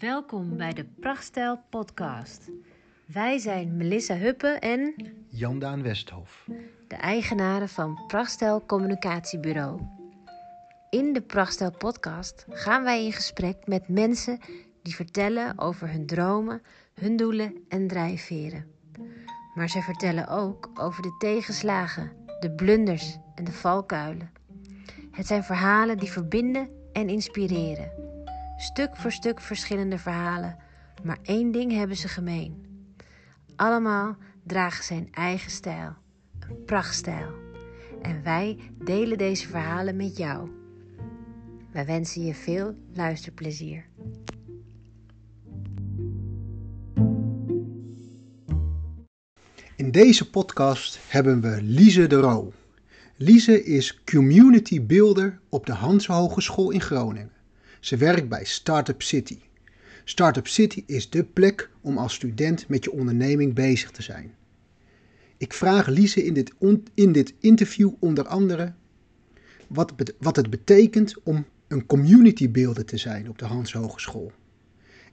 Welkom bij de Prachtstijl podcast. Wij zijn Melissa Huppe en Jandaan Westhof. de eigenaren van Prachtstijl Communicatiebureau. In de Prachtstijl podcast gaan wij in gesprek met mensen die vertellen over hun dromen, hun doelen en drijfveren. Maar zij vertellen ook over de tegenslagen, de blunders en de valkuilen. Het zijn verhalen die verbinden en inspireren. Stuk voor stuk verschillende verhalen, maar één ding hebben ze gemeen. Allemaal dragen zijn eigen stijl, een prachtstijl. En wij delen deze verhalen met jou. Wij wensen je veel luisterplezier. In deze podcast hebben we Lise de Roo. Lise is community builder op de Hanse Hogeschool in Groningen. Ze werkt bij Startup City. Startup City is de plek om als student met je onderneming bezig te zijn. Ik vraag Lise in dit, in dit interview onder andere wat, wat het betekent om een community builder te zijn op de Hanse Hogeschool.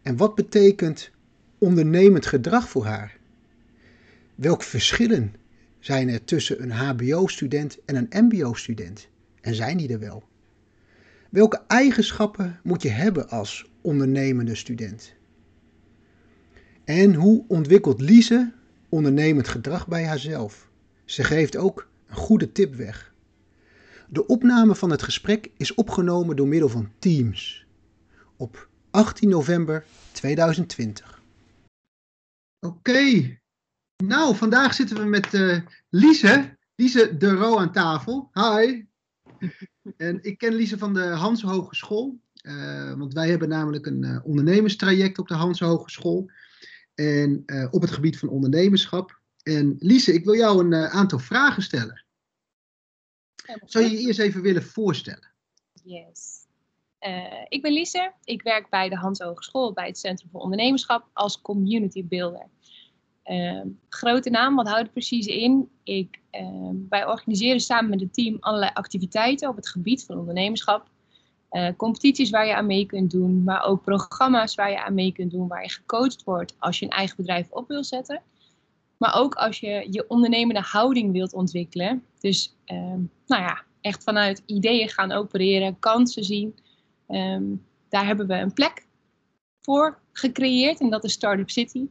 En wat betekent ondernemend gedrag voor haar? Welke verschillen zijn er tussen een HBO-student en een MBO-student? En zijn die er wel? Welke eigenschappen moet je hebben als ondernemende student? En hoe ontwikkelt Lise ondernemend gedrag bij haarzelf? Ze geeft ook een goede tip weg. De opname van het gesprek is opgenomen door middel van Teams op 18 november 2020. Oké, nou, vandaag zitten we met eh Lise, Lise de Roo aan tafel. Hi. En ik ken Lise van de Hanse Hogeschool, eh, want wij hebben namelijk een eh, ondernemerstraject op de Hanse Hogeschool. En eh, op het gebied van ondernemerschap. En Lise, ik wil jou een aantal vragen stellen. Zou je je eerst even willen voorstellen? Yes. Ik ben Lise. Ik werk bij de Hans Hogeschool bij het Centrum voor Ondernemerschap als community builder. Ehm, grote naam, wat houdt het precies in? Ik, ehm, wij organiseren samen met het team allerlei activiteiten op het gebied van ondernemerschap. Eh, competities waar je aan mee kunt doen, maar ook programma's waar je aan mee kunt doen, waar je gecoacht wordt als je een eigen bedrijf op wil zetten. Maar ook als je je ondernemende houding wilt ontwikkelen. Dus ehm, nou ja, echt vanuit ideeën gaan opereren, kansen zien. Daar hebben we een plek voor gecreëerd en dat is Startup City.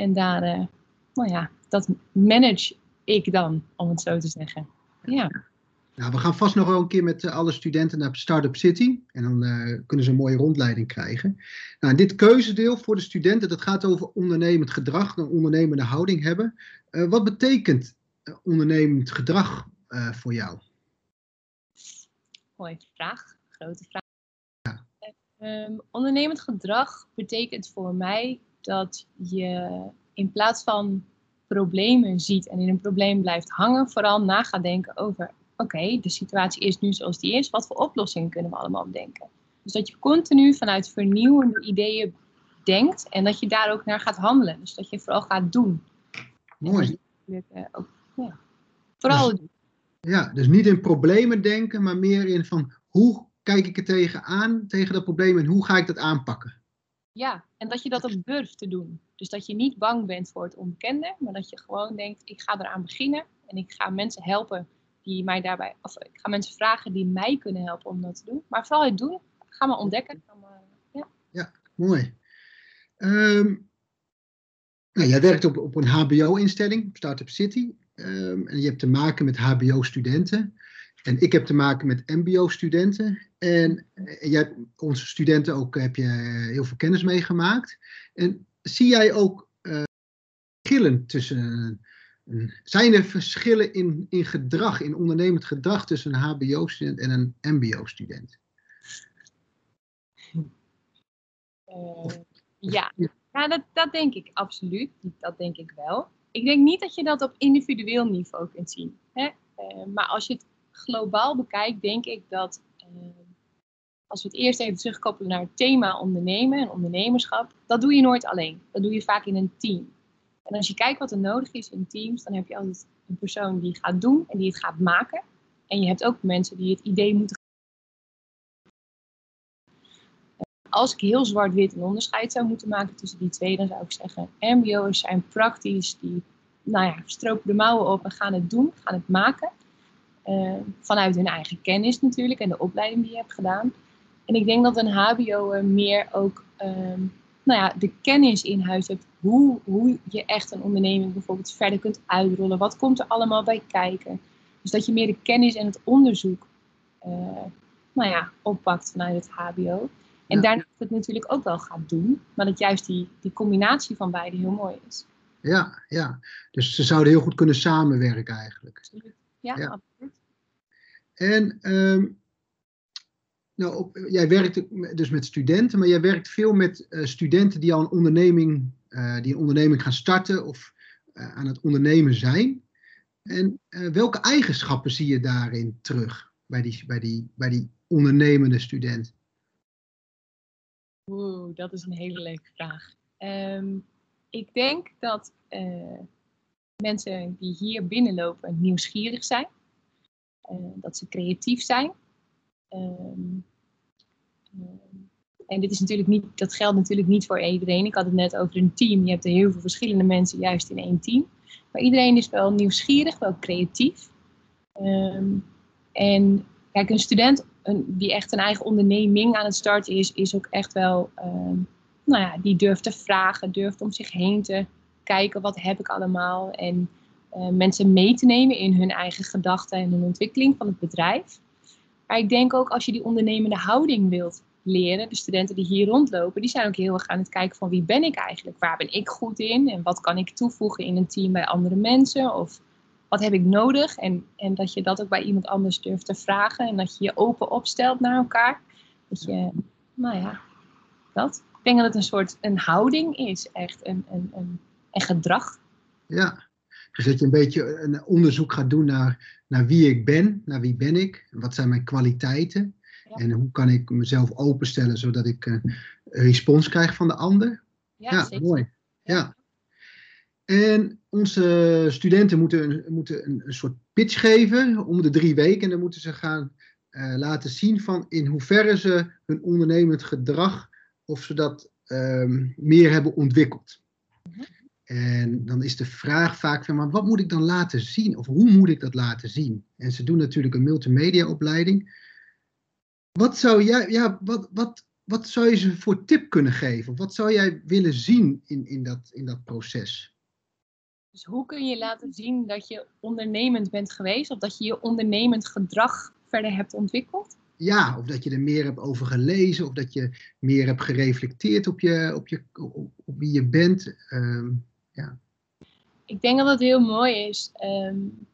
En daar, eh, nou ja, dat manage ik dan, om het zo te zeggen. Ja, Nou, we gaan vast nog wel een keer met eh, alle studenten naar Startup City. En dan eh, kunnen ze een mooie rondleiding krijgen. Nou, dit keuzedeel voor de studenten, dat gaat over ondernemend gedrag, een ondernemende houding hebben. Wat betekent ondernemend gedrag voor jou? mooie vraag. Grote vraag. Ehm, ondernemend gedrag betekent voor mij dat je in plaats van problemen ziet en in een probleem blijft hangen, vooral na gaat denken over: oké, de situatie is nu zoals die is, wat voor oplossingen kunnen we allemaal bedenken? Dus dat je continu vanuit vernieuwende ideeën denkt en dat je daar ook naar gaat handelen. Dus dat je vooral gaat doen. Mooi. Eh, ook, ja. Vooral doen. Ja, dus niet in problemen denken, maar meer in van hoe kijk ik er tegenaan, tegen dat probleem en hoe ga ik dat aanpakken? Ja, en dat je dat ook durft te doen. Dus dat je niet bang bent voor het onbekende, maar dat je gewoon denkt: ik ga eraan beginnen en ik ga mensen helpen die mij daarbij, of ik ga mensen vragen die mij kunnen helpen om dat te doen. Maar vooral het doen, ga maar ontdekken. Maar- ja. Mooi. Ehm, nou, jij werkt op, op een HBO-instelling, Startup City. Ehm, en je hebt te maken met HBO-studenten. En ik heb te maken met MBO-studenten. En eh, jij hebt onze studenten ook heb je heel veel kennis meegemaakt. En zie jij ook eh, verschillen tussen. zijn er verschillen in, in gedrag, in ondernemend gedrag tussen een HBO-student en een MBO-student? Eh, ja, ja dat, dat denk ik absoluut. Dat denk ik wel. Ik denk niet dat je dat op individueel niveau kunt zien. Hè? Eh, maar als je het globaal bekijkt, denk ik dat eh, als we het eerst even terugkoppelen naar het thema ondernemen en ondernemerschap, dat doe je nooit alleen. Dat doe je vaak in een team. En als je kijkt wat er nodig is in teams, dan heb je altijd een persoon die gaat doen en die het gaat maken. En je hebt ook mensen die het idee moeten als ik heel zwart-wit een onderscheid zou moeten maken tussen die twee, dan zou ik zeggen: MBO'ers zijn praktisch, die nou ja, stropen de mouwen op en gaan het doen, gaan het maken. Uh, vanuit hun eigen kennis natuurlijk en de opleiding die je hebt gedaan. En ik denk dat een HBO meer ook ehm, nou ja, de kennis in huis hebt hoe, hoe je echt een onderneming bijvoorbeeld verder kunt uitrollen. Wat komt er allemaal bij kijken? Dus dat je meer de kennis en het onderzoek uh, nou ja, oppakt vanuit het HBO. En ja. daarna het natuurlijk ook wel gaat doen, maar dat juist die, die combinatie van beide heel mooi is. Ja, ja. Dus ze zouden heel goed kunnen samenwerken eigenlijk. Ja, ja. absoluut. En um, nou, jij werkt dus met studenten, maar jij werkt veel met uh, studenten die al een onderneming, uh, die een onderneming gaan starten of uh, aan het ondernemen zijn. En welke eigenschappen zie je daarin terug bij die, bij die, bij die ondernemende student? Oeh, dat is een hele leuke vraag. Um, ik denk dat mensen die hier binnenlopen nieuwsgierig zijn, dat ze creatief zijn. Um, en dit is natuurlijk niet, dat geldt natuurlijk niet voor iedereen. Ik had het net over een team. Je hebt er heel veel verschillende mensen juist in één team. Maar iedereen is wel nieuwsgierig, wel creatief. Um, en kijk, een student een, die echt een eigen onderneming aan het starten is, is ook echt wel, um, nou ja, die durft te vragen, durft om zich heen te kijken, wat heb ik allemaal? En uh, mensen mee te nemen in hun eigen gedachten en hun ontwikkeling van het bedrijf. Maar ik denk ook als je die ondernemende houding wilt leren, de studenten die hier rondlopen, die zijn ook heel erg aan het kijken van wie ben ik eigenlijk? Waar ben ik goed in? En wat kan ik toevoegen in een team bij andere mensen? Of wat heb ik nodig? En, en dat je dat ook bij iemand anders durft te vragen. En dat je je open opstelt naar elkaar. Dat je, nou ja, dat. Ik denk dat het een soort een houding is, echt een, een, een, een gedrag. Ja, dus dat je een beetje een onderzoek gaat doen naar, naar wie ik ben, naar wie ben ik, wat zijn mijn kwaliteiten. Ja. En hoe kan ik mezelf openstellen zodat ik uh, een respons krijg van de ander. Ja, ja mooi. Ja. En onze studenten moeten, moeten een, een, soort pitch geven om de drie weken. En dan moeten ze gaan uh, laten zien van in hoeverre ze hun ondernemend gedrag, of ze dat um, meer hebben ontwikkeld. Mm -hmm. En dan is de vraag vaak van, maar wat moet ik dan laten zien? Of hoe moet ik dat laten zien? En ze doen natuurlijk een multimedia opleiding. Wat zou jij, ja, wat, wat, wat zou je ze voor tip kunnen geven? Wat zou jij willen zien in, in, dat, in dat proces? Dus hoe kun je laten zien dat je ondernemend bent geweest? Of dat je je ondernemend gedrag verder hebt ontwikkeld? Ja, of dat je er meer hebt over gelezen, of dat je meer hebt gereflecteerd op, je, op, je, op, wie je bent. Um, Ik denk dat het heel mooi is. Um,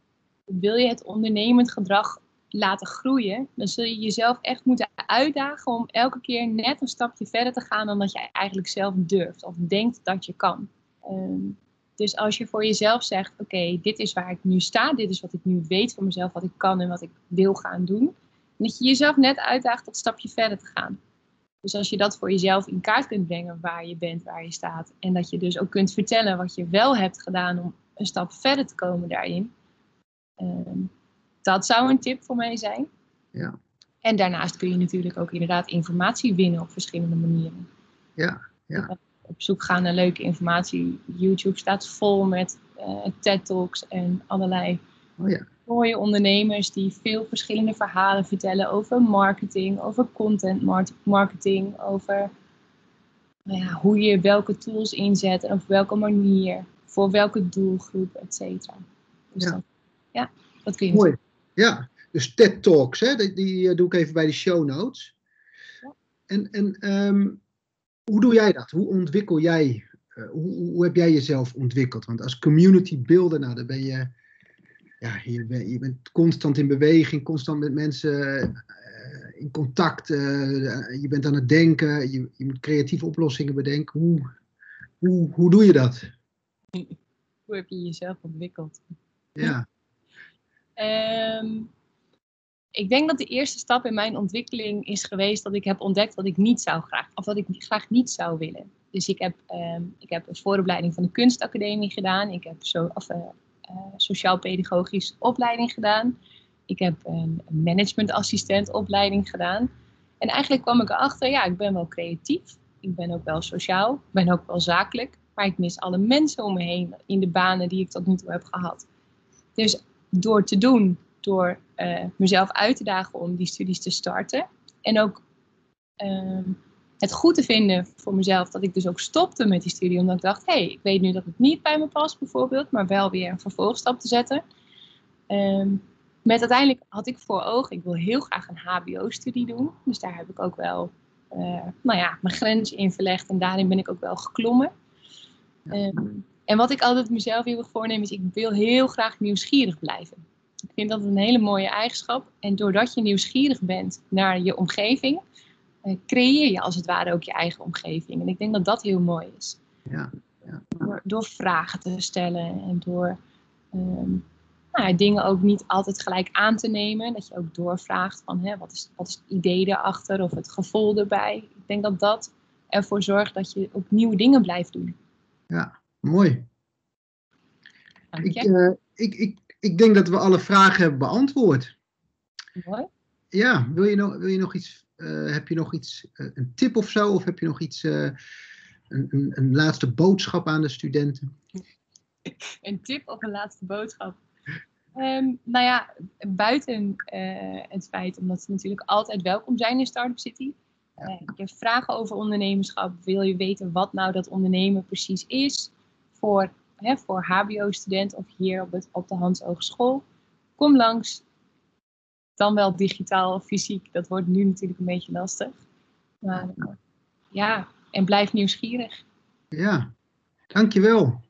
wil je het ondernemend gedrag laten groeien, dan zul je jezelf echt moeten uitdagen om elke keer net een stapje verder te gaan dan dat je eigenlijk zelf durft of denkt dat je kan. Um, dus als je voor jezelf zegt, oké, dit is waar ik nu sta, dit is wat ik nu weet van mezelf, wat ik kan en wat ik wil gaan doen, dat je jezelf net uitdaagt een stapje verder te gaan. Dus als je dat voor jezelf in kaart kunt brengen, waar je bent, waar je staat, en dat je dus ook kunt vertellen wat je wel hebt gedaan om een stap verder te komen daarin, um, dat zou een tip voor mij zijn. Ja. En daarnaast kun je natuurlijk ook inderdaad informatie winnen op verschillende manieren. Ja, ja. Op zoek gaan naar leuke informatie. YouTube staat vol met uh, TED-talks en allerlei oh ja. Mooie ondernemers die veel verschillende verhalen vertellen over marketing, over content marketing, over nou ja, hoe je welke tools inzet en op welke manier, voor welke doelgroep, et cetera. Dus ja. Dat, ja, dat kun je Mooi. Ja, dus TED Talks, hè, die, die doe ik even bij de show notes. Ja. En, en um, hoe doe jij dat? Hoe ontwikkel jij, uh, hoe, hoe heb jij jezelf ontwikkeld? Want als community builder, nou, dan ben je, ja, je, ben, je bent constant in beweging, constant met mensen uh, in contact. Uh, je bent aan het denken, je, je moet creatieve oplossingen bedenken. Hoe, hoe, hoe doe je dat? Hoe heb je jezelf ontwikkeld? Ja. Um, ik denk dat de eerste stap in mijn ontwikkeling is geweest dat ik heb ontdekt wat ik niet zou graag, of wat ik graag niet zou willen. Dus ik heb, um, ik heb een vooropleiding van de kunstacademie gedaan. Ik heb zo, of, uh, uh, sociaal-pedagogisch opleiding gedaan. Ik heb een managementassistent opleiding gedaan. En eigenlijk kwam ik erachter, ja, ik ben wel creatief. Ik ben ook wel sociaal. Ik ben ook wel zakelijk. Maar ik mis alle mensen om me heen in de banen die ik tot nu toe heb gehad. Dus door te doen, door uh, mezelf uit te dagen om die studies te starten. En ook uh, het goed te vinden voor mezelf dat ik dus ook stopte met die studie. Omdat ik dacht, hé, hey, ik weet nu dat het niet bij me past bijvoorbeeld. Maar wel weer een vervolgstap te zetten. Um, met uiteindelijk had ik voor ogen, ik wil heel graag een HBO-studie doen. Dus daar heb ik ook wel uh, nou ja, mijn grens in verlegd en daarin ben ik ook wel geklommen. Um, en wat ik altijd mezelf heel erg voorneem is, ik wil heel graag nieuwsgierig blijven. Ik vind dat een hele mooie eigenschap. En doordat je nieuwsgierig bent naar je omgeving, creëer je als het ware ook je eigen omgeving. En ik denk dat dat heel mooi is. Ja, ja. Door, door, vragen te stellen en door um, nou, dingen ook niet altijd gelijk aan te nemen. Dat je ook doorvraagt van hè, wat, is, wat is het idee erachter of het gevoel erbij. Ik denk dat dat ervoor zorgt dat je ook nieuwe dingen blijft doen. Ja, mooi. Ik, uh, ik, ik, ik denk dat we alle vragen hebben beantwoord. Mooi. Ja, wil je nog, wil je nog iets, heb je nog iets, uh, een tip of zo? Of heb je nog iets, een, een, een laatste boodschap aan de studenten? een tip of een laatste boodschap? Um, nou ja, buiten uh, het feit, omdat ze natuurlijk altijd welkom zijn in Startup City. Uh, je hebt vragen over ondernemerschap. Wil je weten wat nou dat ondernemen precies is voor, hè, voor HBO-student of hier op, het, op de Hans Hogeschool? Kom langs. Dan wel digitaal of fysiek. Dat wordt nu natuurlijk een beetje lastig. Maar uh, ja, en blijf nieuwsgierig. Ja, dankjewel.